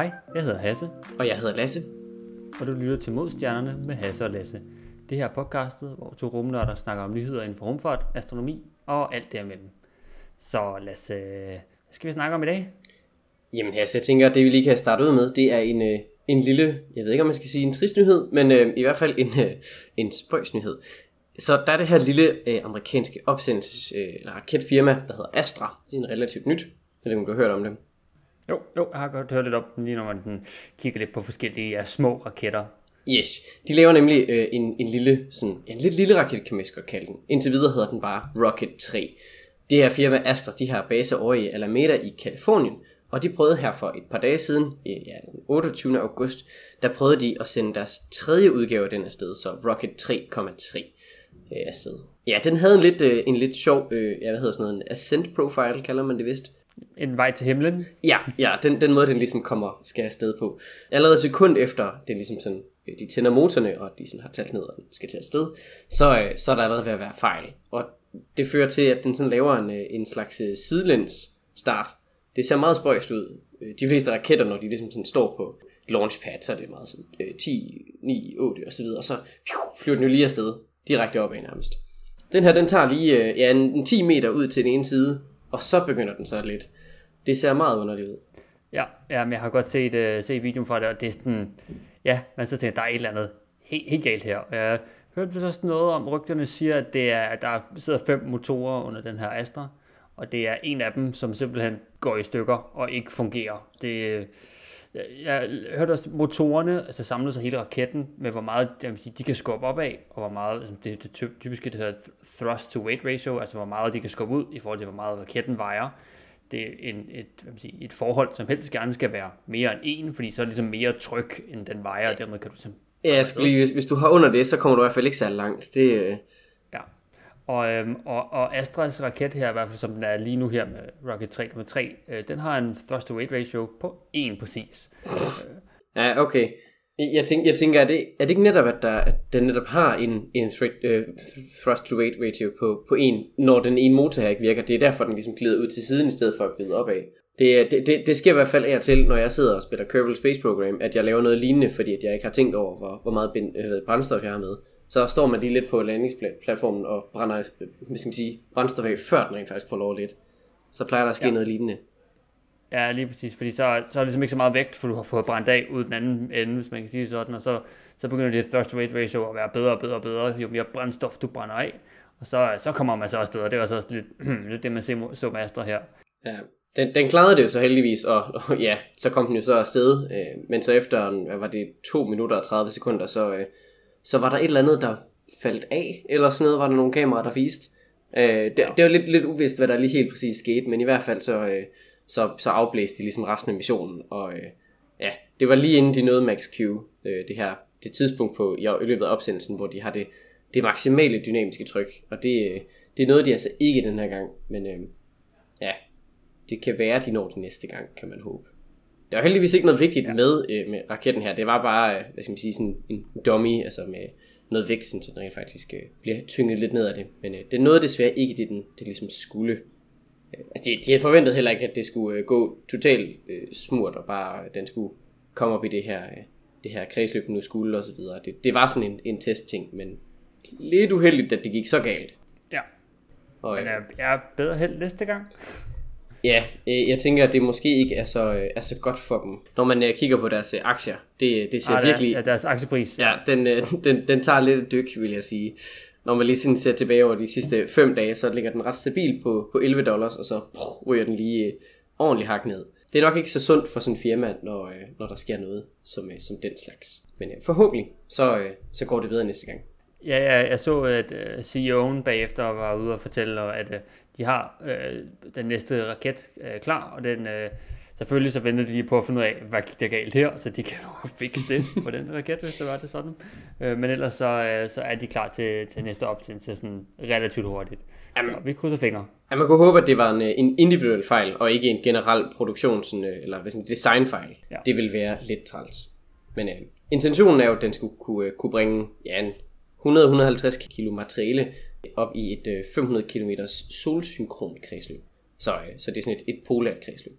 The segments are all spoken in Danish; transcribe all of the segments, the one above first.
Hej, jeg hedder Hasse, Og jeg hedder Lasse. og du lytter til Modstjernerne med Hasse og Lasse. Det her er podcastet, hvor to rumnørder snakker om nyheder inden for rumfart, astronomi og alt derimellem. Så Lasse, hvad skal vi snakke om i dag? Jamen Hasse, jeg tænker, at det vi lige kan starte ud med, det er en, øh, en lille, jeg ved ikke om man skal sige en trist nyhed, men øh, i hvert fald en, øh, en spøjsnyhed. Så der er det her lille øh, amerikanske opsendelses, øh, eller raketfirma, der hedder Astra. Det er en relativt nyt. Jeg ved ikke, om du har hørt om det. Jo, jo, jeg har godt hørt lidt op, lige når man den kigger lidt på forskellige ja, små raketter. Yes, de laver nemlig øh, en, en lille, sådan, en lidt lille raket, kan man godt kalde den. Indtil videre hedder den bare Rocket 3. Det her firma Astra, de har base over i Alameda i Kalifornien, og de prøvede her for et par dage siden, ja, den 28. august, der prøvede de at sende deres tredje udgave af den afsted, så Rocket 3,3 øh, afsted. Ja, den havde en lidt, øh, en lidt sjov, øh, ja, hvad hedder sådan noget, en ascent profile, kalder man det vist. En vej til himlen. Ja, ja den, den måde, den ligesom kommer, skal afsted på. Allerede et sekund efter, den ligesom sådan, øh, de tænder motorerne, og de sådan har talt ned, og den skal til afsted, så, øh, så er der allerede ved at være fejl. Og det fører til, at den sådan laver en, øh, en slags sidelæns start. Det ser meget spøjst ud. De fleste raketter, når de ligesom sådan står på launchpad, så er det meget sådan øh, 10, 9, 8 og så videre, og så piu, flyver den jo lige afsted, direkte opad nærmest. Den her, den tager lige øh, ja, en, en 10 meter ud til den ene side, og så begynder den så lidt. Det ser meget underligt ud. Ja, ja men jeg har godt set, uh, set videoen fra det, og det er sådan, ja, man så tænker, der er et eller andet helt, helt galt her. Jeg Jeg hørte vist også noget om, rygterne siger, at, det er, at der sidder fem motorer under den her Astra, og det er en af dem, som simpelthen går i stykker og ikke fungerer. Det, jeg, jeg hørte også, motorerne altså samlede sig hele raketten med, hvor meget jeg vil sige, de kan skubbe op af, og hvor meget, altså det, det typ- typiske, det hedder thrust to weight ratio, altså hvor meget de kan skubbe ud i forhold til, hvor meget raketten vejer det er en, et, hvad man siger, et forhold, som helst gerne skal være mere end en, fordi så er det ligesom mere tryk, end den vejer, og dermed kan du ligesom... Ja, jeg skulle lige, hvis, hvis du har under det, så kommer du i hvert fald ikke særlig langt. Det, øh. Og, øhm, og, og Astras raket her, i hvert fald som den er lige nu her med Rocket 3.3, øh, den har en thrust to weight ratio på 1 præcis. ja, okay. Jeg- tænker, jeg tænker er, det, er det ikke netop, at, der, at den netop har en, en threat, øh, thrust to weight ratio på, på 1, når den ene motor her ikke virker? Det er derfor, den ligesom glider ud til siden, i stedet for at glide opad. Det, det, det, det sker i hvert fald af og til, når jeg sidder og spiller Kerbal Space Program, at jeg laver noget lignende, fordi at jeg ikke har tænkt over, hvor, hvor meget bind, øh, brændstof jeg har med. Så står man lige lidt på landingsplatformen og brænder hvad skal man sige, brændstof af, før den rent faktisk får lov lidt. Så plejer der at ske ja. noget lignende. Ja, lige præcis, fordi så, så er det ligesom ikke så meget vægt, for du har fået brændt af ud den anden ende, hvis man kan sige sådan, og så, så begynder det thrust weight ratio at være bedre og bedre og bedre, jo mere brændstof du brænder af, og så, så kommer man så afsted, og det er også lidt, lidt det, man ser, så med Astra her. Ja, den, den klarede det jo så heldigvis, og, og ja, så kom den jo så afsted, øh, men så efter, en- hvad var det, 2 minutter og 30 sekunder, så, øh, så var der et eller andet, der faldt af, eller sådan noget, var der nogle kameraer, der viste. Øh, det, ja. det var lidt, lidt uvist, hvad der lige helt præcis skete, men i hvert fald så, øh, så, så afblæste de ligesom resten af missionen, og øh, ja, det var lige inden de nåede Max Q, øh, det her, det tidspunkt på, i, løbet af opsendelsen, hvor de har det, det maksimale dynamiske tryk, og det, øh, det nåede de altså ikke den her gang, men øh, ja, det kan være, de når det næste gang, kan man håbe. Der var heldigvis ikke noget vigtigt ja. med, øh, med raketten her. Det var bare, øh, hvad skal man sige, sådan en dummy, altså med noget vægt, sådan, så den rent faktisk øh, bliver tynget lidt ned af det. Men øh, det nåede desværre ikke det, den det ligesom skulle. Øh, altså, de, de havde forventet heller ikke, at det skulle øh, gå totalt øh, smurt, og bare at den skulle komme op i det her, øh, det her kredsløb, nu skulle, og så videre. Det, det var sådan en, en testting, men lidt uheldigt, at det gik så galt. Ja, Og, men øh, er, er bedre held næste gang? Ja, øh, jeg tænker, at det måske ikke er så, øh, er så godt for dem. Når man øh, kigger på deres øh, aktier, det, det ser Ah, virkelig... ja, deres aktiepris. Ja, den, øh, den, den tager lidt et dyk, vil jeg sige. Når man lige sådan ser tilbage over de sidste fem dage, så ligger den ret stabil på, på 11 dollars, og så pff, ryger den lige øh, ordentligt hak ned. Det er nok ikke så sundt for sådan en firma, når, øh, når der sker noget som, øh, som den slags. Men øh, forhåbentlig, så, øh, så går det bedre næste gang. Ja, ja, jeg så, at CEO'en bagefter var ude og fortælle, at de har uh, den næste raket uh, klar, og den, uh, selvfølgelig så venter de lige på at finde ud af, hvad gik der galt her, så de kan jo fikse det på den raket, hvis det var det sådan. Uh, men ellers så, uh, så er de klar til, til næste opsendelse sådan relativt hurtigt. Jamen. Så vi krydser fingre. Ja, man kunne håbe, at det var en, øh, en individuel fejl, og ikke en generel produktion, sådan, øh, eller hvad skal man designfejl. Ja. Det vil være lidt træls. Men øh, intentionen er jo, at den skulle kunne, øh, kunne bringe ja, en 100-150 kilo materiale op i et øh, 500 km solsynkron kredsløb. Så, øh, så det er sådan et, et polært kredsløb.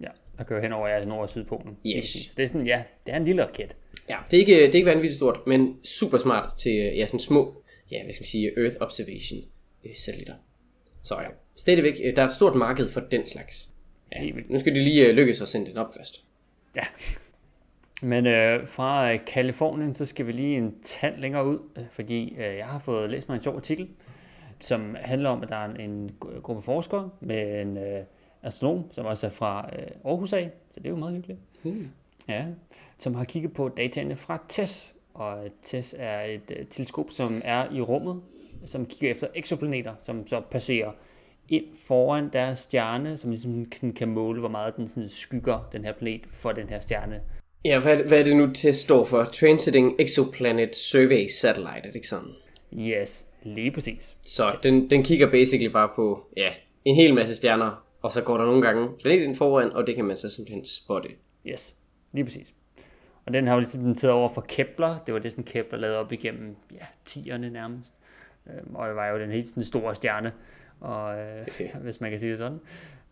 Ja, der kører hen over ja, Nord- og Sydpolen. Yes. Det er sådan, ja, det er en lille raket. Ja, det er ikke, det er ikke vanvittigt stort, men super smart til ja, sådan små, ja, hvad skal man sige, Earth Observation øh, satellitter. Så ja, stadigvæk, øh, der er et stort marked for den slags. Ja, nu skal det lige øh, lykkes at sende den op først. Ja. Men øh, fra øh, Kalifornien, så skal vi lige en tand længere ud, øh, fordi øh, jeg har fået læst mig en sjov artikel, som handler om, at der er en, en gru- gruppe forskere med en øh, astronom, som også er fra øh, Aarhus af, så det er jo meget hyggeligt. Hmm. Ja, som har kigget på dataene fra TESS, og øh, TESS er et øh, teleskop, som er i rummet, som kigger efter eksoplaneter, som så passerer ind foran deres stjerne, som ligesom kan måle, hvor meget den sådan skygger den her planet for den her stjerne. Ja, hvad, er det- hvad er det nu til står for? Transiting Exoplanet Survey Satellite, er det ikke sådan? Yes, lige præcis. Så den, den kigger basically bare på, ja, en hel masse stjerner, og så går der nogle gange planeten foran, og det kan man så simpelthen spotte. Yes, lige præcis. Og den har jo ligesom taget over for Kepler. Det var det, sådan Kepler lavede op igennem ja, 10'erne nærmest. Øhm, og det var jo den helt sådan store stjerne, og, øh, Okay. hvis man kan sige det sådan.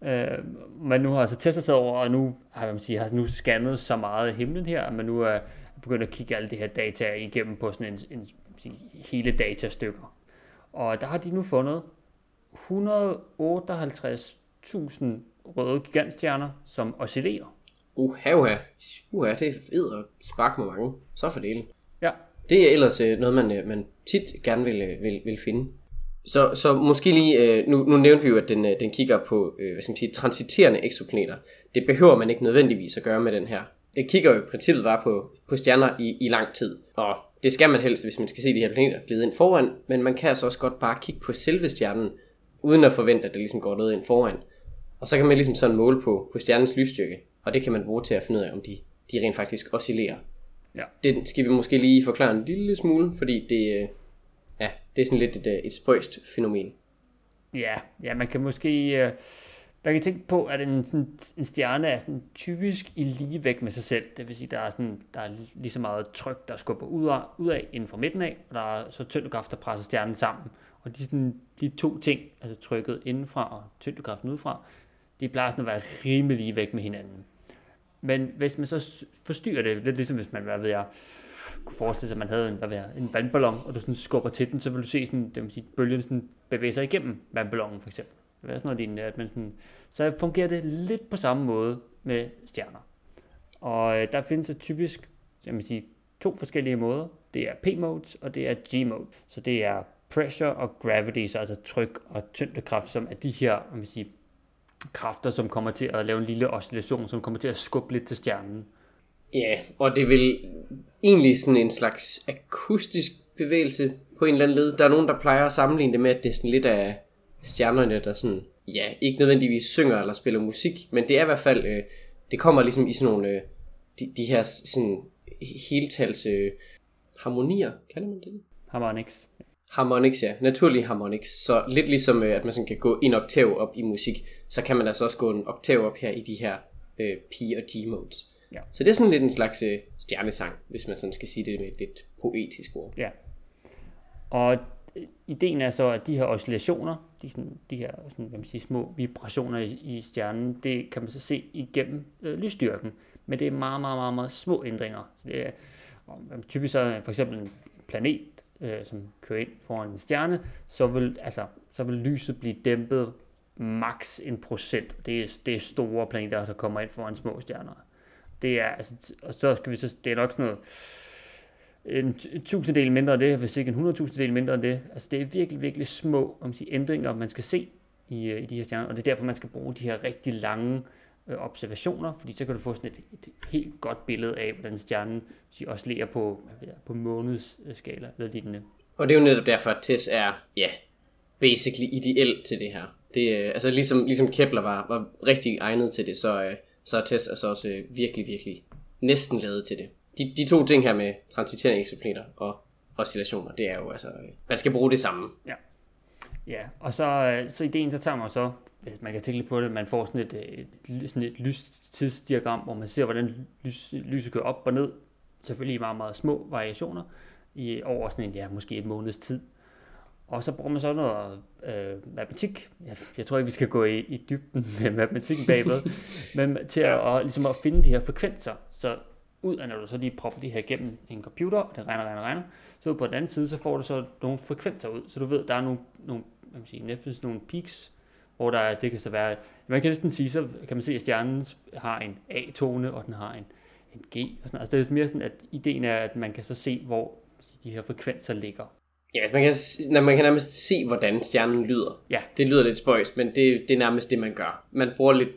Øh, men nu har altså Tesla taget over, og nu har man sige, har nu scannet så meget af himlen her, at man nu er begyndt at kigge alle de her data igennem på sådan en, en sige, hele datastykker. Og der har de nu fundet 158.000 røde gigantstjerner, som oscillerer. Uha, uha. Uha, det er og spark med mange. Så fordelen. Ja, Det er ellers øh, noget, man, øh, man tit gerne vil, øh, vil, vil finde. Så, så måske lige, øh, nu, nu nævnte vi jo, at den, øh, den kigger på, øh, hvad skal man sige, transiterende eksoplaneter. Det behøver man ikke nødvendigvis at gøre med den her. Det kigger jo i princippet bare på, på stjerner i, i lang tid. Og det skal man helst, hvis man skal se de her planeter glide ind foran. Men man kan altså også godt bare kigge på selve stjernen, uden at forvente, at det ligesom går noget ind foran. Og så kan man ligesom sådan måle på, på stjernens lysstyrke. Og det kan man bruge til at finde ud af, om de, de rent faktisk oscillerer. Ja. Det skal vi måske lige forklare en lille smule, fordi det, ja, det er sådan lidt et, øh, et spøjst fænomen. Ja, ja, man kan måske... Øh, man kan tænke på, at en, sådan, en stjerne er sådan typisk i ligevægt med sig selv. Det vil sige, der er, sådan, der er lige så meget tryk, der skubber ud af, ud af inden fra midten af, og der er så tyngdekraft, der presser stjernen sammen. Og de, sådan, de to ting, altså trykket indenfra og tyngdekraften udefra, de plejer sådan at være rimelig væk med hinanden. Men hvis man så forstyrrer det, lidt ligesom hvis man, hvad ved jeg, kunne forestille sig, at man havde en, hvad ved jeg, en vandballon, og du sådan skubber til den, så vil du se sådan, det vil sige, bølgen sådan bevæge sig igennem vandballonen for eksempel. Det er sådan noget lignende, at man sådan, så fungerer det lidt på samme måde med stjerner. Og øh, der findes typisk, jeg vil sige, to forskellige måder. Det er P-modes, og det er G-mode. Så det er pressure og gravity, så altså tryk og tyngdekraft, som er de her, jeg vil sige, kræfter, som kommer til at lave en lille oscillation, som kommer til at skubbe lidt til stjernen. Ja, og det er vel egentlig sådan en slags akustisk bevægelse på en eller anden led. Der er nogen, der plejer at sammenligne det med, at det er sådan lidt af stjernerne, der sådan, ja, ikke nødvendigvis synger eller spiller musik, men det er i hvert fald, øh, det kommer ligesom i sådan nogle, øh, de, de her sådan heltals øh, harmonier, kalder man det? Harmonix. Harmonics, ja. Naturlige harmonics. Så lidt ligesom, øh, at man sådan kan gå en oktav op i musik, så kan man altså også gå en oktav op her i de her øh, P- og G-modes. Ja. Så det er sådan lidt en slags øh, stjernesang, hvis man sådan skal sige det med et lidt poetisk ord. Ja. Og ideen er så, at de her oscillationer, de, sådan, de her sådan, hvad man siger, små vibrationer i, i stjernen, det kan man så se igennem øh, lysstyrken. Men det er meget, meget, meget, meget små ændringer. Så det er, og, typisk så er for eksempel en planet, øh, som kører ind foran en stjerne, så vil, altså, så vil lyset blive dæmpet maks en procent. Det er, det er store planeter, der kommer ind foran små stjerner. Det er, altså, og så skal vi så, det er nok sådan noget, en tusinddel tusindedel mindre end det, hvis ikke en hundredtusindedel mindre end det. Altså det er virkelig, virkelig små om sige, ændringer, man skal se i, øh, i de her stjerner, og det er derfor, man skal bruge de her rigtig lange øh, observationer, fordi så kan du få sådan et, et helt godt billede af, hvordan stjernen sige, oscillerer på, ved jeg, på månedsskala eller lignende. Og det er jo netop derfor, at TESS er, ja, basically ideel til det her. Det, øh, altså ligesom, ligesom Kepler var, var rigtig egnet til det, så, øh, så er TESS altså også øh, virkelig, virkelig næsten lavet til det. De, de to ting her med transiterende eksoplaneter og oscillationer, det er jo altså, øh, man skal bruge det samme. Ja, ja. og så, øh, så ideen så tager man så, hvis man kan tænke lidt på det, man får sådan et, øh, et, sådan et lystidsdiagram, hvor man ser, hvordan lys, lyset kører op og ned, selvfølgelig i meget, meget små variationer, i over sådan en, ja, måske et måneds tid. Og så bruger man så noget øh, matematik. Jeg, jeg tror ikke, vi skal gå i, i dybden med matematikken bagved, men til at, og, ligesom at finde de her frekvenser. Så ud af, når du så lige propper de her igennem en computer, og det regner, regner, regner, så på den anden side, så får du så nogle frekvenser ud. Så du ved, der er nogle, nogle, hvad man sige, næsten nogle peaks, hvor der, det kan så være, man kan næsten sige, så kan man se, at stjernen har en A-tone, og den har en, en G. Og sådan. Altså det er mere sådan, at ideen er, at man kan så se, hvor de her frekvenser ligger. Ja, man kan, når man kan nærmest se, hvordan stjernen lyder. Ja. Det lyder lidt spøjst, men det, det er nærmest det, man gør. Man bruger lidt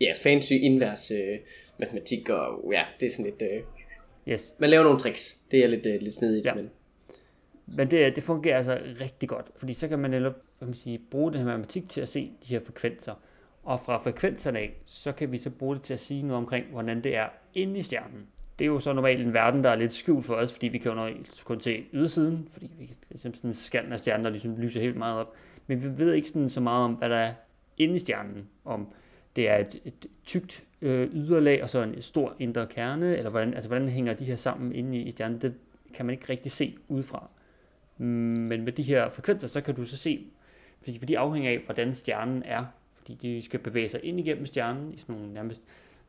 ja, fancy invers øh, matematik, og ja, det er sådan lidt... Øh, Yes. man laver nogle tricks. Det er lidt, øh, lidt snedigt, Ja. men Men det, det fungerer altså rigtig godt, fordi så kan man netop hvad man sige, bruge det her matematik til at se de her frekvenser. Og fra frekvenserne af, så kan vi så bruge det til at sige noget omkring, hvordan det er inde i stjernen. Det er jo så normalt en verden, der er lidt skjult for os, fordi vi kan jo kun se ydersiden, fordi vi kan ligesom sådan en skallen af stjernen, der ligesom lyser helt meget op. Men vi ved ikke sådan så meget om, hvad der er inde i stjernen, om det er et, et tykt øh, yderlag og så en stor indre kerne, eller hvordan, altså, hvordan hænger de her sammen inde i, i stjernen, det kan man ikke rigtig se udefra. Men med de her frekvenser, så kan du så se, fordi fordi de afhænger af, hvordan stjernen er, fordi de skal bevæge sig ind igennem stjernen i sådan nogle nærmest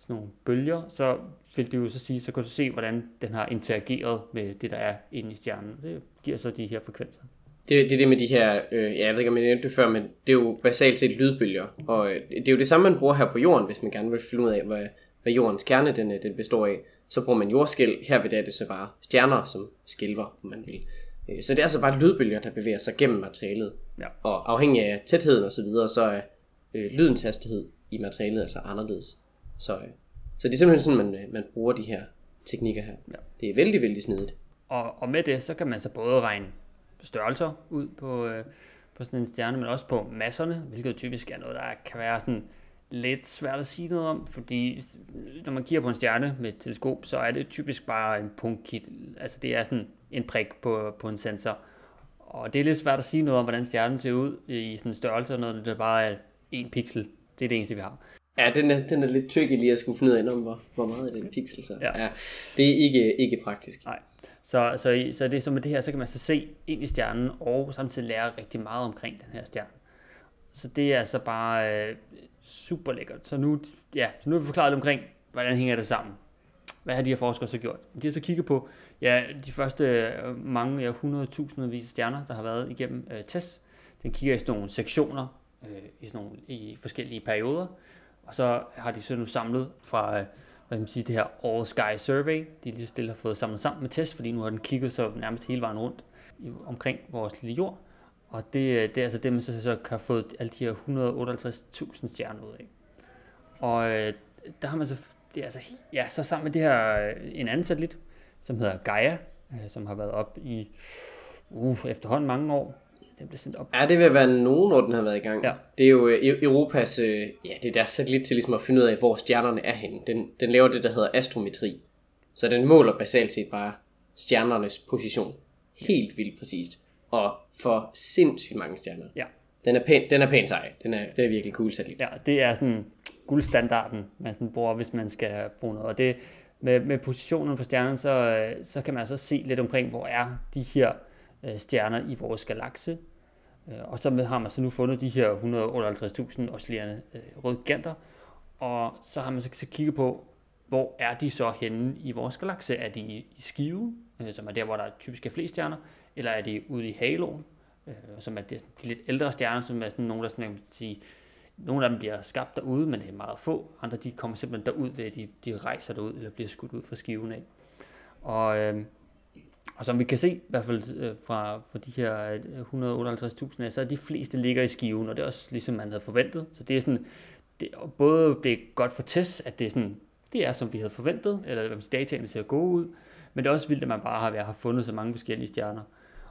sådan nogle bølger, så vil det jo så sige, så kan du se, hvordan den har interageret med det, der er inde i stjernen. Det giver så de her frekvenser. det, det er det med de her, øh, ja, jeg ved ikke om jeg nævnte det før, men det er jo basalt set lydbølger. Og øh, det er jo det samme, man bruger her på jorden, hvis man gerne vil finde ud af, hvad, hvad jordens kerne den, øh, den består af. Så bruger man jordskæl, her ved det er det så bare stjerner, som skælver, om man vil. Øh, Så det er altså bare lydbølger, der bevæger sig gennem materialet. Ja. Og afhængig af tætheden og så videre, så er øh, lydens hastighed i materialet altså anderledes. Så, øh, så det er simpelthen sådan, man, øh, man bruger de her teknikker her. Ja. Det er vældig, vældig snedigt. Og, og med det, så kan man så både regne størrelser ud på, øh, på sådan en stjerne, men også på masserne, hvilket typisk er noget, der kan være sådan lidt svært at sige noget om, fordi når man kigger på en stjerne med et teleskop, så er det typisk bare en punktkit, altså det er sådan en prik på, på en sensor. Og det er lidt svært at sige noget om, hvordan stjernen ser ud i sådan en størrelse, når det bare er en pixel. Det er det eneste, vi har. Ja, den er, den er lidt tricky lige at skulle finde ud af, om, hvor, hvor meget er det en pixel så. Ja. ja. Det er ikke, ikke praktisk. Nej. Så, så, så det er som med det her, så kan man så se ind i stjernen, og samtidig lære rigtig meget omkring den her stjerne. Så det er altså bare øh, super lækkert. Så nu, ja, så nu har vi forklaret lidt omkring, hvordan hænger det sammen. Hvad har de her forskere så gjort? De har så kigget på ja, de første øh, mange, ja, 100.000 vis af stjerner, der har været igennem øh, test. Den kigger i sådan nogle sektioner, øh, i, sådan nogle, i forskellige perioder. Og så har de så nu samlet fra øh, hvad man sige, det her All Sky Survey, de lige stille har fået samlet sammen med test, fordi nu har den kigget så nærmest hele vejen rundt omkring vores lille jord. Og det, øh, det er altså det, man så, så har fået alle de her 158.000 stjerner ud af. Og øh, der har man så, det er altså, ja, så sammen med det her, øh, en anden satellit, som hedder Gaia, øh, som har været op i uh, efterhånden mange år. Den blev sendt op. Ja, det vil være nogen år, den har været i gang. Ja. Det er jo øh, E- Europas, øh, ja, det er deres satellit til ligesom at finde ud af, hvor stjernerne er henne. Den, den laver det, der hedder astrometri. Så den måler basalt set bare stjernernes position. Helt vildt præcist. Og for sindssygt mange stjerner. Ja. Den er pæn, den er pæn sej. Den er, det er virkelig cool satellit. Ja, det er sådan guldstandarden, man sådan bruger, hvis man skal bruge noget. Og det, med, med positionen for stjernen, så, øh, så kan man altså se lidt omkring, hvor er de her øh, stjerner i vores galakse. Øh, og så med, har man så nu fundet de her 158.000 oscillerende øh, røde giganter. Og så har man så, så kigget på, hvor er de så henne i vores galakse? Er de i i skive, øh, som er der, hvor der typisk er flest stjerner, eller er de ude i haloen, øh, som er de, de lidt ældre stjerner, som er sådan nogle, der sådan, man kan sige, nogle af dem bliver skabt derude, men det er meget få. Andre de kommer simpelthen derud ved, at de, de rejser derud, eller bliver skudt ud fra skiven af. Og, øh, og som vi kan se, i hvert fald øh, fra, fra de her øh, 158.000 af, så er de fleste ligger i skiven, og det er også ligesom man havde forventet. Så det er sådan, det, og både det er godt for test, at det er sådan, det er som vi havde forventet, eller at dataene ser gode ud, men det er også vildt, at man bare har, har fundet så mange forskellige stjerner.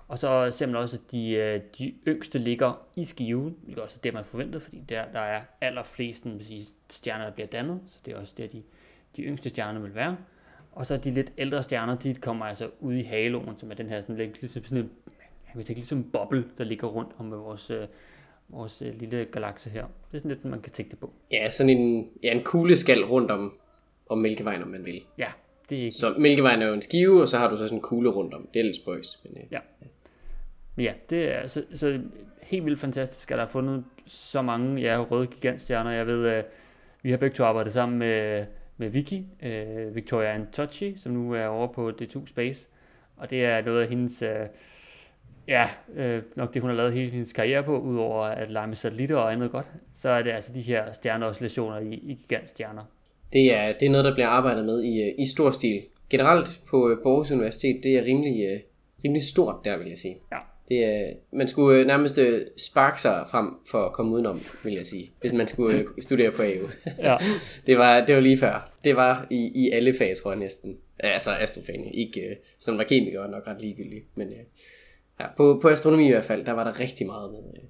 Og så ser man også, at de, øh, de yngste ligger i skiven, hvilket også er det, man forventede, fordi der, der er allerflest man stjerner, der bliver dannet, så det er også der, de, de yngste stjerner vil være. Og så de lidt ældre stjerner, de kommer altså ud i haloen, som er den her sådan lidt, ligesom sådan en, jeg vil tænke, ligesom en boble, der ligger rundt om vores, øh, vores øh, lille galakse her. Det er sådan lidt, man kan tænke det på. Ja, sådan en, ja, en kugleskal rundt om, om Mælkevejen, om man vil. Ja, det er ikke Så Mælkevejen er jo en skive, og så har du så sådan en kugle rundt om. Det er lidt spøjst. Men, øh, Ja. Ja, det er så, så helt vildt fantastisk, at der er fundet så mange ja, røde gigantstjerner. Jeg ved, øh, vi har begge to arbejdet sammen med, med Vicky, øh, Victoria Antocci, som nu er over på D2 Space. Og det er noget af hendes, øh, ja, øh, nok det hun har lavet hele hendes karriere på, udover at lege med satellitter og andet godt, så er det altså de her stjerneoscillationer i, i gigantstjerner. Det er, det er noget, der bliver arbejdet med i, øh, i stor stil. Generelt på, øh, på Aarhus Universitet, det er rimelig, øh, rimelig stort der, vil jeg sige. Ja. Det er, man skulle øh, nærmest øh, sparke sig frem for at komme udenom, vil jeg sige, hvis man skulle øh, studere på AU. Ja. det, var, det var lige før. Det var i, i alle fag, tror jeg næsten. Altså astrofagene. Ikke, øh, som var kemiker nok ret ligegyldigt. Men øh, ja, på, på astronomi i hvert fald, der var der rigtig meget med, øh,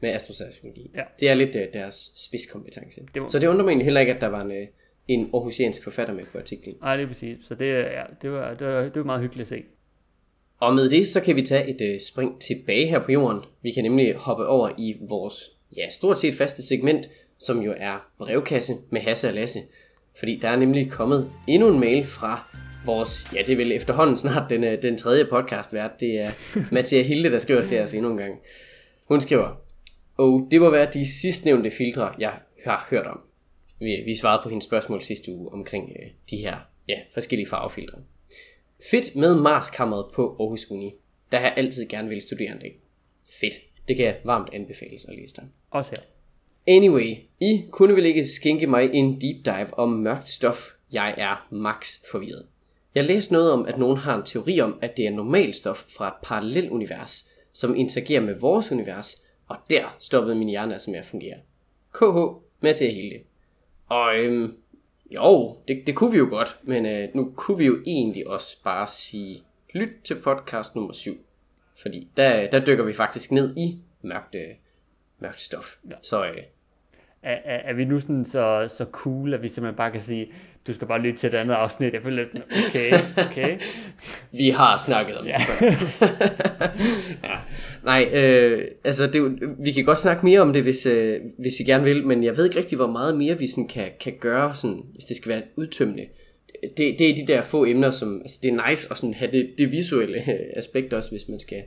med astroseismologi. Ja. Det er lidt øh, deres spidskompetence. Det må- Så det undrer mig egentlig heller ikke, at der var en, øh, en aarhusiansk forfatter med på artiklen. Nej, det er præcis. Så det, ja, det, var, det, var, det var meget hyggeligt at se. Og med det, så kan vi tage et øh, spring tilbage her på jorden. Vi kan nemlig hoppe over i vores, ja, stort set faste segment, som jo er brevkasse med Hasse og Lasse. Fordi der er nemlig kommet endnu en mail fra vores, ja, det er vel efterhånden snart den, øh, den tredje podcast vært. Det er Mathia Hilde, der skriver til os endnu en gang. Hun skriver, og det må være de sidstnævnte filtre, jeg har hørt om. Vi, vi svarede på hendes spørgsmål sidste uge omkring øh, de her ja, forskellige farvefiltre. Fedt med Marskammeret på Aarhus Uni. Der har jeg altid gerne vil studere en dag. Fedt. Det kan jeg varmt anbefales at læse der. Også her. Anyway, I kunne vel ikke skænke mig en deep dive om mørkt stof. Jeg er max forvirret. Jeg læste noget om, at nogen har en teori om, at det er normalt stof fra et parallelt univers, som interagerer med vores univers, og der stoppede min hjerne altså med at fungere. KH med til at hele det. Og øhm, jo, det, det kunne vi jo godt, men øh, nu kunne vi jo egentlig også bare sige, lyt til podcast nummer 7. Fordi der, der dykker vi faktisk ned i mørkt, øh, mørkt stof. Ja. Så øh, Er, er, er vi nu sådan så, så cool, at vi simpelthen bare kan sige, du skal bare lytte til et andet afsnit. Jeg føler lidt sådan, okay, okay. vi har snakket om Ja. det før. ja. Nej, øh, altså det, vi kan godt snakke mere om det, hvis, øh, hvis I gerne vil, men jeg ved ikke rigtig, hvor meget mere vi sådan kan, kan gøre, sådan, hvis det skal være udtømmende. Det, det er de der få emner, som altså det er nice at sådan have det, det visuelle aspekt også, hvis man skal,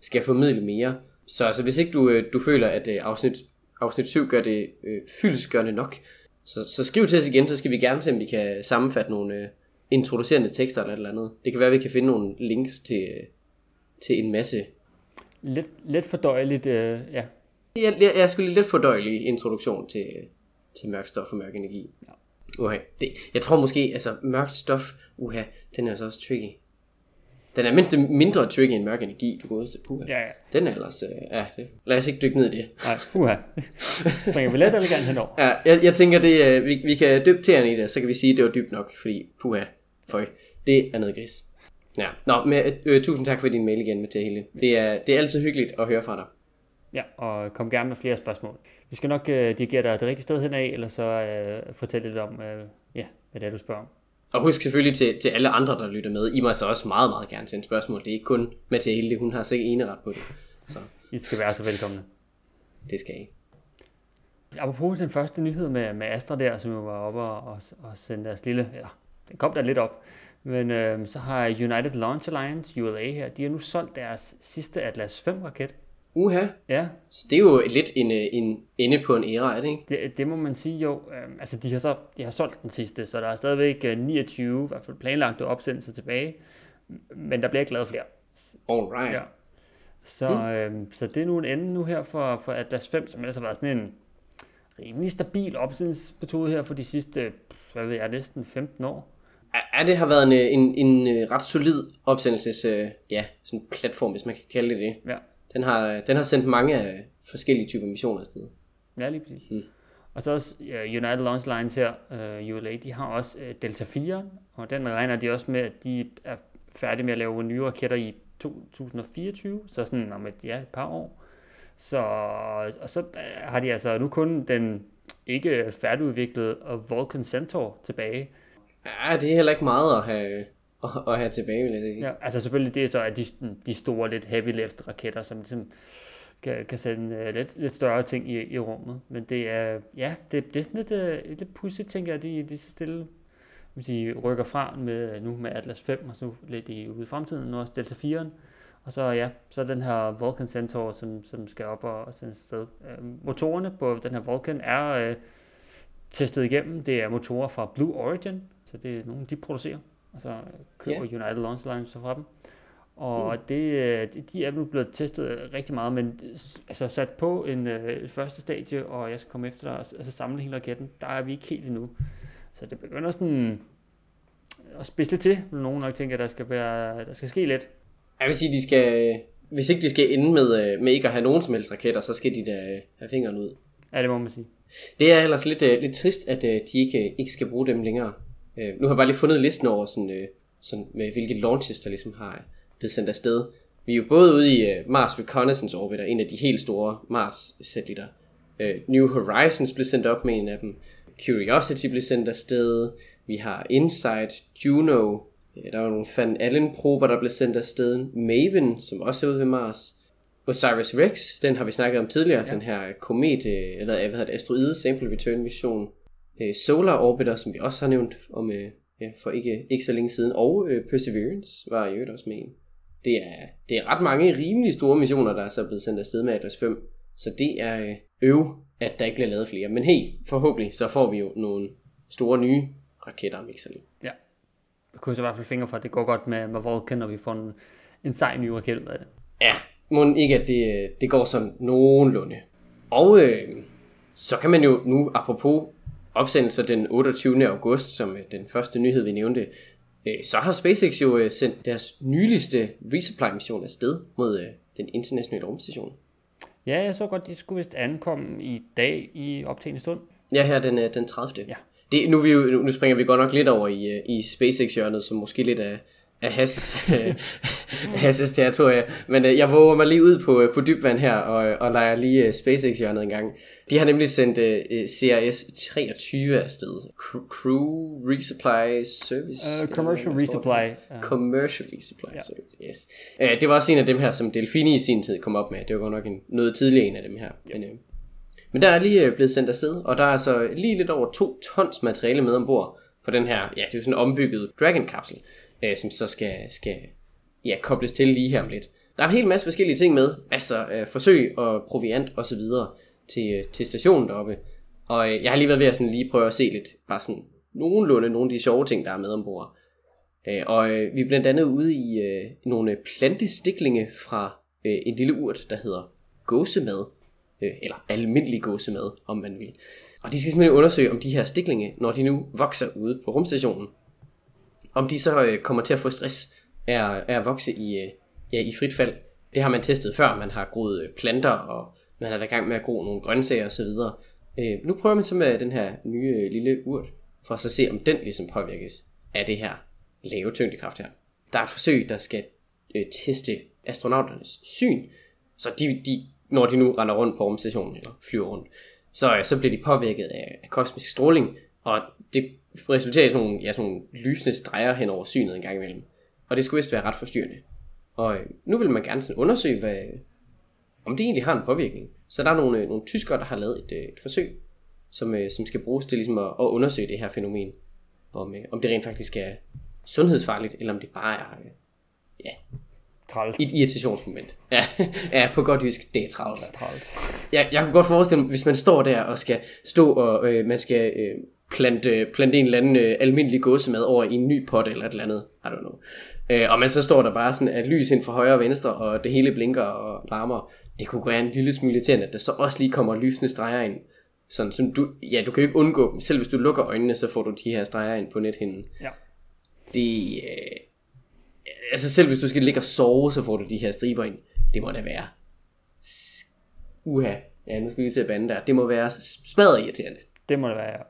skal formidle mere. Så altså, hvis ikke du, øh, du føler, at øh, afsnit, afsnit 7 gør det øh, fyldesgørende nok, så, så skriv til os igen, så skal vi gerne se, om vi kan sammenfatte nogle øh, introducerende tekster eller et eller andet. Det kan være, at vi kan finde nogle links til, øh, til en masse Lidt, lidt fordøjeligt, øh, ja. Jeg, jeg, jeg skulle lidt fordøjelig introduktion til, til mørk stof og mørk energi. Ja. Uha, det, jeg tror måske, altså mørkt stof, uha, den er så også tricky. Den er mindst mindre tricky end mørk energi, du godeste puha. Ja, ja. Den er ellers, øh, ja, det, lad os ikke dykke ned i det. Nej, uha. Springer vi let elegant henover. Ja, jeg, jeg tænker, det, øh, vi, vi kan dyppe tæerne i det, så kan vi sige, at det var dybt nok, fordi puha, føj, det er noget gris. Ja, nå, men, øh, øh, tusind tak for din mail igen, Mathia Hille. Det er, det er altid hyggeligt at høre fra dig. Ja, og kom gerne med flere spørgsmål. Vi skal nok øh, dirigere dig det rigtige sted hen af, eller så øh, fortælle lidt om, øh, ja, hvad det er, du spørger om. Og husk selvfølgelig til, til alle andre, der lytter med, I må altså også meget, meget gerne sende spørgsmål. Det er ikke kun Mathia Hilde, hun har sikkert ene ret på det. Så I skal være så velkomne. det skal I. Apropos den første nyhed med, med Astra der, som jo var oppe og, og, og sendte deres lille, eller den kom der lidt op, men øh, så har United Launch Alliance, ULA her, de har nu solgt deres sidste Atlas 5 raket. Uha, Ja, så det er jo lidt en, øh, en ende på en æra, er det ikke? det, det må man sige jo. Øh, altså de har så de har solgt den sidste, så der er stadigvæk øh, 29, i hvert fald planlagte opsendelser tilbage, men der bliver ikke lavet flere. Alright. Ja. Så, øh, så det er nu en ende nu her for, for Atlas 5, som ellers har været sådan en rimelig stabil opsendelsesmetode her for de sidste, hvad ved jeg, næsten 15 år. Ja, det har været en, øh, en, en øh, ret solid opsendelses, øh, ja, sådan platform, hvis man kan kalde det det. Ja, Den har, den har sendt mange af forskellige typer missioner afsted. ja lige præcis. Mm. Og så også uh, United Launch Lines her, uh, ULA, de har også uh, Delta 4, og den regner de også med, at de er færdige med at lave nye raketter i 2024, så sådan om et, ja, et par år. Så, og så øh, har de altså nu kun den ikke færdigudviklede Vulcan Centaur tilbage. Ja, det er heller ikke meget at have, at, at have tilbage, vil jeg sige. Ja, altså selvfølgelig det er så, at de, de store lidt heavy lift raketter, som ligesom kan, kan sende uh, lidt, lidt større ting i, i rummet. Men det er, ja, det, det er sådan lidt, uh, lidt pudsigt, tænker jeg, de, de så stille vil sige, rykker fra med, øh, nu med Atlas 5, og så lidt i, ude i fremtiden, nu også Delta 4'eren. Og så ja, så er den her Vulcan Centaur, som, som skal op og, og sendes sted. Øh, motorerne på den her Vulcan er øh, testet igennem. Det er motorer fra Blue Origin, så det er nogle, de producerer. Og så køber yeah. United Launch Alliance så fra dem. Og mm. det, de, de er nu blevet testet rigtig meget, men altså sat på en øh, første stadie, og jeg skal komme efter dig og altså, samle hele raketten, der er vi ikke helt endnu. Så det begynder sådan at spidse lidt til, nogen nok tænker, at der skal, være, der skal ske lidt. Jeg vil sige, de skal, hvis ikke de skal ende med, øh, med ikke at have nogen som helst raketter, så skal de da øh, have fingrene ud. Ja, det må man sige. Det er ellers lidt, lidt trist, at de ikke, ikke skal bruge dem længere. Nu har jeg bare lige fundet listen over, sådan, sådan med hvilke launches, der ligesom har, blevet sendt afsted. Vi er jo både ude i uh, Mars Reconnaissance Orbiter, en af de helt store Mars-satellitter. Uh, New Horizons blev sendt op med en af dem. Curiosity blev sendt afsted. Vi har InSight, Juno. Ja, der var nogle Van Allen-prober, der blev sendt afsted. Maven, som også er ude ved Mars. Osiris Rex, den har vi snakket om tidligere, ja. den her komet, eller hvad hedder det, asteroide sample return mission. Solar Orbiter, som vi også har nævnt om ja, for ikke, ikke så længe siden, og Perseverance var i øvrigt også med en det er, det er ret mange rimelig store missioner, der er så blevet sendt afsted med Atlas 5. Så det er øh, øv, at der ikke bliver lavet flere. Men hey, forhåbentlig så får vi jo nogle store nye raketter om ikke så længe. Ja. Jeg kunne så i hvert fald fingre for, at det går godt med, med Vulcan, og vi får en, en sej ny raket ud af det. Ja, må ikke, at det, det går sådan nogenlunde. Og øh, så kan man jo nu, apropos opsendelser den 28. august, som øh, den første nyhed, vi nævnte, Øh, så har SpaceX jo øh, sendt deres nyligste resupply-mission afsted mod den internationale rumstation. Ja, jeg så godt, de skulle vist ankomme i dag i optagende stund. Ja, her den, den 30. Ja. Det, nu, vi nu springer vi godt nok lidt over i, i SpaceX-hjørnet, som måske lidt er, af Hasses, Hasses territorie. Men uh, jeg våger mig lige ud på, uh, på dybvand her og, og leger lige uh, SpaceX-hjørnet en gang. De har nemlig sendt uh, CRS 23 afsted. Crew Resupply Service. Uh, commercial Resupply. Uh. Commercial Resupply ja. Service, yes. Uh, det var også en af dem her, som Delfini i sin tid kom op med. Det var godt nok en, noget tidligere en af dem her. Ja. Men, uh, men der er lige uh, blevet sendt afsted, og der er altså lige lidt over to tons materiale med ombord på den her, ja, det er jo sådan en ombygget Dragon-kapsel øh, som så skal, skal ja, kobles til lige her om lidt. Der er en hel masse forskellige ting med, altså øh, forsøg og proviant og så videre til, øh, til stationen deroppe. Og øh, jeg har lige været ved at sådan lige prøve at se lidt, bare sådan nogenlunde nogle af de sjove ting, der er med ombord. Øh, og øh, vi er blandt andet ude i øh, nogle plantestiklinge fra øh, en lille urt, der hedder gåsemad. Øh, eller almindelig gåsemad, om man vil. Og de skal simpelthen undersøge, om de her stiklinge, når de nu vokser ude på rumstationen, om de så øh, kommer til at få stress af, af at vokse i, øh, ja, i frit fald. Det har man testet før, man har groet øh, planter, og man har været i gang med at gro nogle grøntsager osv. Øh, nu prøver man så med den her nye øh, lille urt, for at så se, om den ligesom påvirkes af det her lave tyngdekraft her. Der er et forsøg, der skal øh, teste astronauternes syn, så de, de, når de nu render rundt på rumstationen eller flyver rundt, så, øh, så bliver de påvirket af, af kosmisk stråling, og det resulterer i sådan nogle, ja, sådan nogle lysende streger hen over synet en gang imellem. Og det skulle vist være ret forstyrrende. Og øh, nu vil man gerne sådan undersøge, hvad, om det egentlig har en påvirkning. Så der er nogle, øh, nogle tyskere, der har lavet et, øh, et forsøg, som, som skal bruges til ligesom at, at undersøge det her fænomen. Om, om det rent faktisk er sundhedsfarligt, eller om det bare er ja, træls. et irritationsmoment. Ja, ja på godt jysk, det er træls. Det er træls. Jeg, jeg kunne godt forestille mig, hvis man står der og skal stå og øh, man skal øh, plante, plante en eller anden øh, almindelig gåsemad over i en ny pot eller et eller andet. I don't know. Øh, og man så står der bare sådan, at lys ind fra højre og venstre, og det hele blinker og larmer. Det kunne være en lille smule irriterende, at der så også lige kommer lysende streger ind. Sådan, som du, ja, du kan jo ikke undgå dem. Selv hvis du lukker øjnene, så får du de her streger ind på nethinden. Ja. Det, øh, altså selv hvis du skal ligge og sove, så får du de her striber ind. Det må da være. Uha. Ja, nu skal vi til at bande der. Det må være smadret irriterende. Det må det være, ja.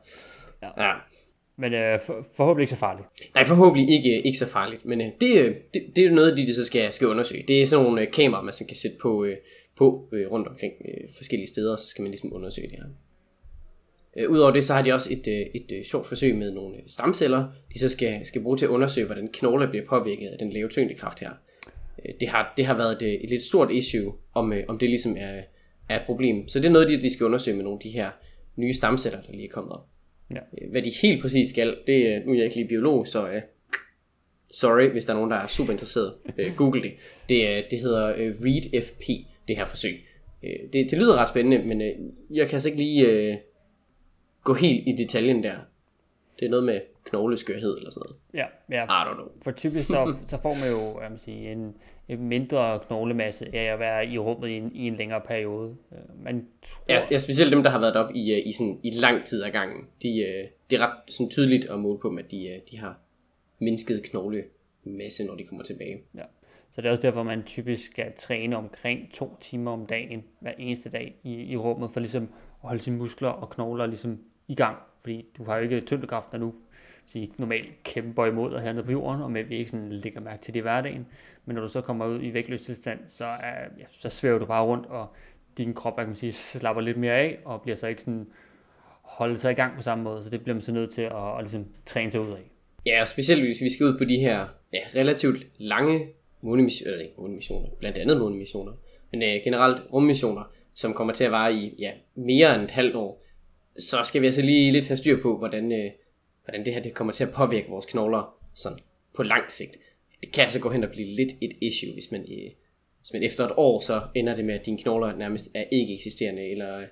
Ja. ja. Men øh, for, forhåbentlig ikke så farligt. Nej, forhåbentlig ikke, ikke så farligt. Men øh, det, øh, det, det er noget, de, de så skal, skal undersøge. Det er sådan nogle øh, kameraer, man så kan sætte på, øh, på øh, rundt omkring øh, forskellige steder, så skal man ligesom undersøge det her. Øh, Udover det, så har de også et, øh, et, øh, sjovt forsøg med nogle øh, stamceller, de så skal, skal bruge til at undersøge, hvordan knogler bliver påvirket af den lave tyngdekraft her. Øh, det, har, det har været et, et lidt stort issue, om, øh, om det ligesom er, er et problem. Så det er noget, de, de skal undersøge med nogle af de her nye stamceller, der lige er kommet op. Ja. Øh, hvad de helt præcis skal, det er, nu er jeg ikke lige biolog, så uh, sorry, hvis der er nogen, der er super interesseret. Øh, Google det. Det, det hedder øh, READ-FP, det her forsøg. Øh, det, det lyder ret spændende, men øh, jeg kan altså ikke lige øh, gå helt i detaljen der. Det er noget med knogleskørhed eller sådan noget. Ja, ja. I don't know. For typisk så, så får man jo jeg sige, en mindre knoglemasse af at være i rummet i en, i en længere periode. Øh, man tror... ja, ja, specielt dem, der har været op i, øh, i, sådan, i lang tid ad gangen. De, øh, det er ret sådan tydeligt at måle på, at de, de har mindsket knoglemasse, når de kommer tilbage. Ja. Så det er også derfor, man typisk skal træne omkring to timer om dagen, hver eneste dag i, i rummet, for ligesom at holde sine muskler og knogler ligesom i gang. Fordi du har jo ikke tyngdekraft, der nu sige, normalt kæmper imod at hernede på jorden, og med vi ikke sådan lægger mærke til det i hverdagen. Men når du så kommer ud i vægtløs tilstand, så, er, ja, så svæver du bare rundt, og din krop kan man sige, slapper lidt mere af, og bliver så ikke sådan holde sig i gang på samme måde, så det bliver man så nødt til at, at, at ligesom træne sig ud af. Ja, og specielt hvis vi skal ud på de her ja, relativt lange månemissioner, eller ikke månemissioner, blandt andet månemissioner, men øh, generelt rummissioner, som kommer til at vare i ja, mere end et halvt år, så skal vi altså lige lidt have styr på, hvordan, øh, hvordan det her det kommer til at påvirke vores knogler sådan på lang sigt. Det kan altså gå hen og blive lidt et issue, hvis man, øh, hvis man efter et år så ender det med, at dine knogler nærmest er ikke eksisterende, eller øh,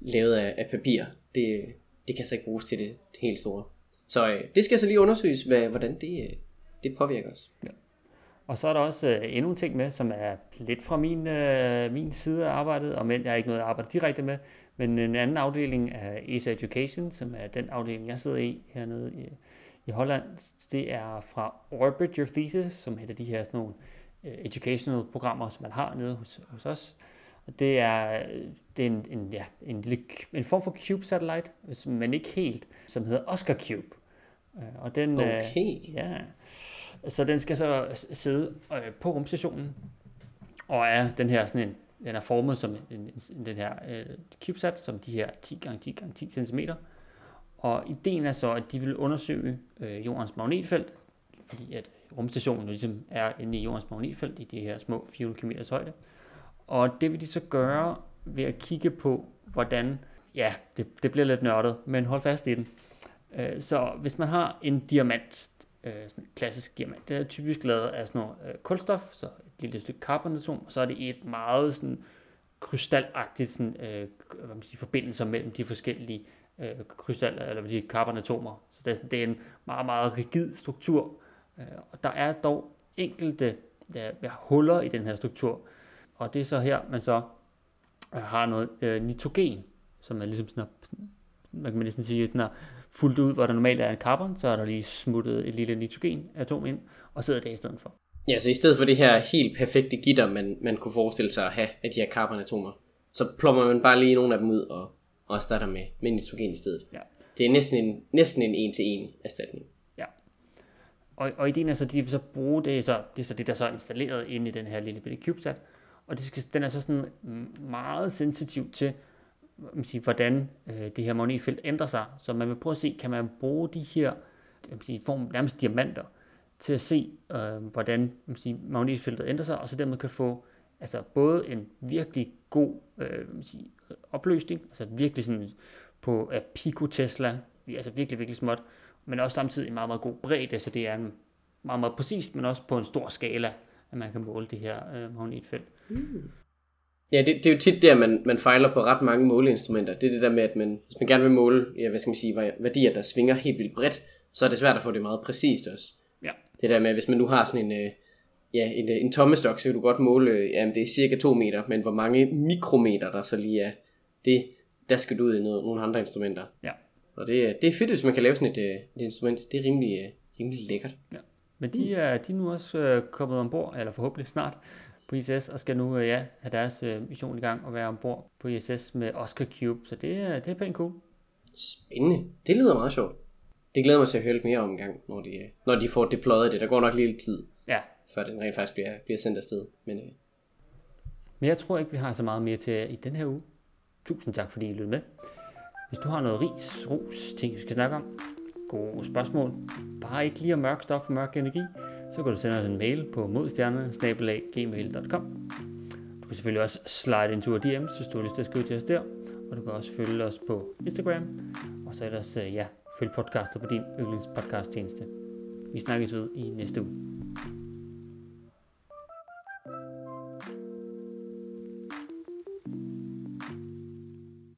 lavet af, af papir. Det, det kan altså ikke bruges til det, det helt store. Så øh, det skal altså lige undersøges, hvad, hvordan det, øh, det påvirker os. Ja. Og så er der også øh, endnu en ting med, som er lidt fra min, øh, min side af arbejdet, og men jeg er ikke noget, jeg arbejder direkte med, men en anden afdeling af ESA Education, som er den afdeling, jeg sidder i hernede i, i Holland, det er fra Orbit Your Thesis, som hedder de her sådan nogle uh, educational programmer, som man har nede hos, hos os. Og det er, det er en, en, ja, en, lille, en form for Cube satellite, men ikke helt, som hedder Oscar Cube. Øh, og den, øh, okay. Ja, så den skal så sidde på rumstationen, og er den her sådan en den er formet som en, en, den her øh, CubeSat, som de her 10 x 10 x 10 cm. Og ideen er så, at de vil undersøge øh, jordens magnetfelt, fordi at rumstationen ligesom er inde i jordens magnetfelt i de her små 400 km højde. Og det vil de så gøre ved at kigge på, hvordan, ja, det, det bliver lidt nørdet, men hold fast i den. Øh, så hvis man har en diamant, øh, sådan en klassisk diamant, det er typisk lavet af sådan noget øh, kulstof, så lille stykke carbonatom, og så er det et meget sådan krystalagtigt sådan, øh, hvad man siger, forbindelser mellem de forskellige øh, krystal, eller de carbonatomer. Så det er, det er en meget, meget rigid struktur. Øh, og der er dog enkelte der, der huller i den her struktur. Og det er så her, man så øh, har noget øh, nitrogen, som er ligesom sådan, sådan man kan næsten sige, den er fuldt ud, hvor der normalt er en carbon, så er der lige smuttet et lille nitrogenatom ind, og sidder der i stedet for. Ja, så i stedet for det her helt perfekte gitter, man, man kunne forestille sig at have af de her carbonatomer, så plommer man bare lige nogle af dem ud og, og erstatter med, med nitrogen i stedet. Ja. Det er næsten en, næsten en en-til-en erstatning. Ja. Og, og ideen er så, at de vil så bruge det, så, det er så det, der så er installeret inde i den her lille bitte CubeSat. Og det skal, den er så sådan meget sensitiv til, man siger, hvordan øh, det her magnetfelt ændrer sig. Så man vil prøve at se, kan man bruge de her man siger, form nærmest diamanter, til at se, øh, hvordan man siger, magnetfeltet ændrer sig, og så dermed kan få altså både en virkelig god øh, man siger, opløsning, altså virkelig sådan på uh, pico Tesla, altså virkelig, virkelig småt, men også samtidig en meget, meget god bredde, så det er en meget, meget præcist, men også på en stor skala, at man kan måle det her øh, magnetfelt. Mm. Ja, det, det er jo tit der, man, man fejler på ret mange måleinstrumenter. Det er det der med, at man, hvis man gerne vil måle, ja, hvad skal man sige, værdier, der svinger helt vildt bredt, så er det svært at få det meget præcist også. Det der med, hvis man nu har sådan en, øh, ja, en, øh, en tommestok, så kan du godt måle, øh, jamen det er cirka 2 meter, men hvor mange mikrometer der så lige er, det, der skal du ud i noget, nogle andre instrumenter. Ja. Og det, det er fedt, hvis man kan lave sådan et, et instrument. Det er rimelig, rimelig lækkert. Ja. Men de er, de er nu også kommet ombord, eller forhåbentlig snart, på ISS, og skal nu ja, have deres mission i gang og være ombord på ISS med Oscar Cube. Så det er, det er pænt cool. Spændende. Det lyder meget sjovt det glæder mig til at høre lidt mere om en gang, når de, når de får deployet det. Der går nok lidt tid, ja. før den rent faktisk bliver, bliver sendt afsted. Men, øh. Men jeg tror ikke, vi har så meget mere til i den her uge. Tusind tak, fordi I lyttede med. Hvis du har noget ris, ros, ting, vi skal snakke om, gode spørgsmål, bare ikke lige om mørk stof og mørk energi, så kan du sende os en mail på modstjerne-gmail.com. Du kan selvfølgelig også slide en tur DM's, hvis du har lyst til at skrive til os der. Og du kan også følge os på Instagram. Og så ellers, øh, ja, følg podcastet på din yndlingspodcast tjeneste. Vi snakkes ud i næste uge.